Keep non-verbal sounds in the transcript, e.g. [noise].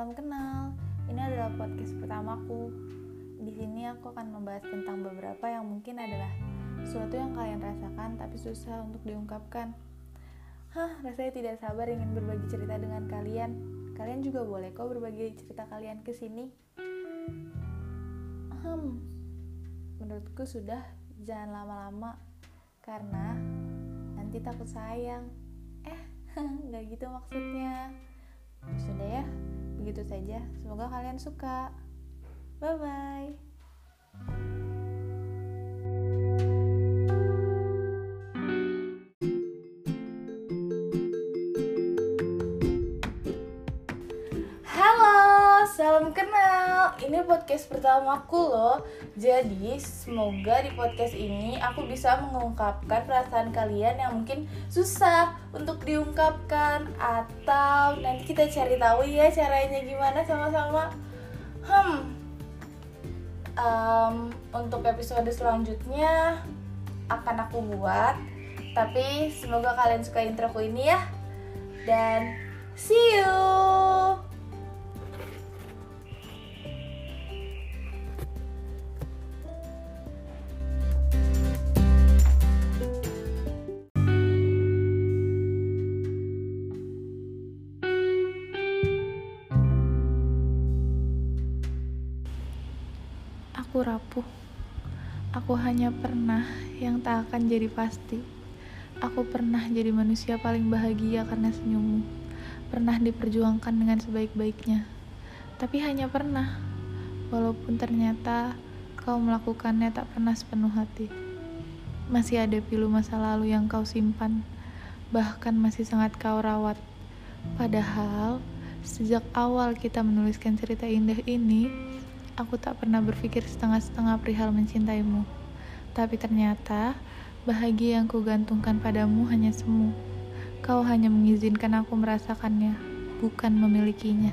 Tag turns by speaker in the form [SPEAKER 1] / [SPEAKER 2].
[SPEAKER 1] salam kenal. Ini adalah podcast pertamaku. Di sini aku akan membahas tentang beberapa yang mungkin adalah sesuatu yang kalian rasakan tapi susah untuk diungkapkan. Hah, rasanya tidak sabar ingin berbagi cerita dengan kalian. Kalian juga boleh kok berbagi cerita kalian ke sini. Hmm, menurutku sudah jangan lama-lama karena nanti takut sayang. Eh, [laughs] nggak gitu maksudnya. Sudah ya, begitu saja. Semoga kalian suka. Bye bye. Kenal. Ini podcast pertamaku loh. Jadi, semoga di podcast ini aku bisa mengungkapkan perasaan kalian yang mungkin susah untuk diungkapkan atau nanti kita cari tahu ya caranya gimana sama-sama. Hmm, um, untuk episode selanjutnya akan aku buat tapi semoga kalian suka introku ini ya dan see you Aku rapuh. Aku hanya pernah yang tak akan jadi pasti. Aku pernah jadi manusia paling bahagia karena senyummu. Pernah diperjuangkan dengan sebaik-baiknya. Tapi hanya pernah. Walaupun ternyata kau melakukannya tak pernah sepenuh hati. Masih ada pilu masa lalu yang kau simpan. Bahkan masih sangat kau rawat. Padahal, sejak awal kita menuliskan cerita indah ini, aku tak pernah berpikir setengah-setengah perihal mencintaimu. Tapi ternyata, bahagia yang kugantungkan padamu hanya semu. Kau hanya mengizinkan aku merasakannya, bukan memilikinya.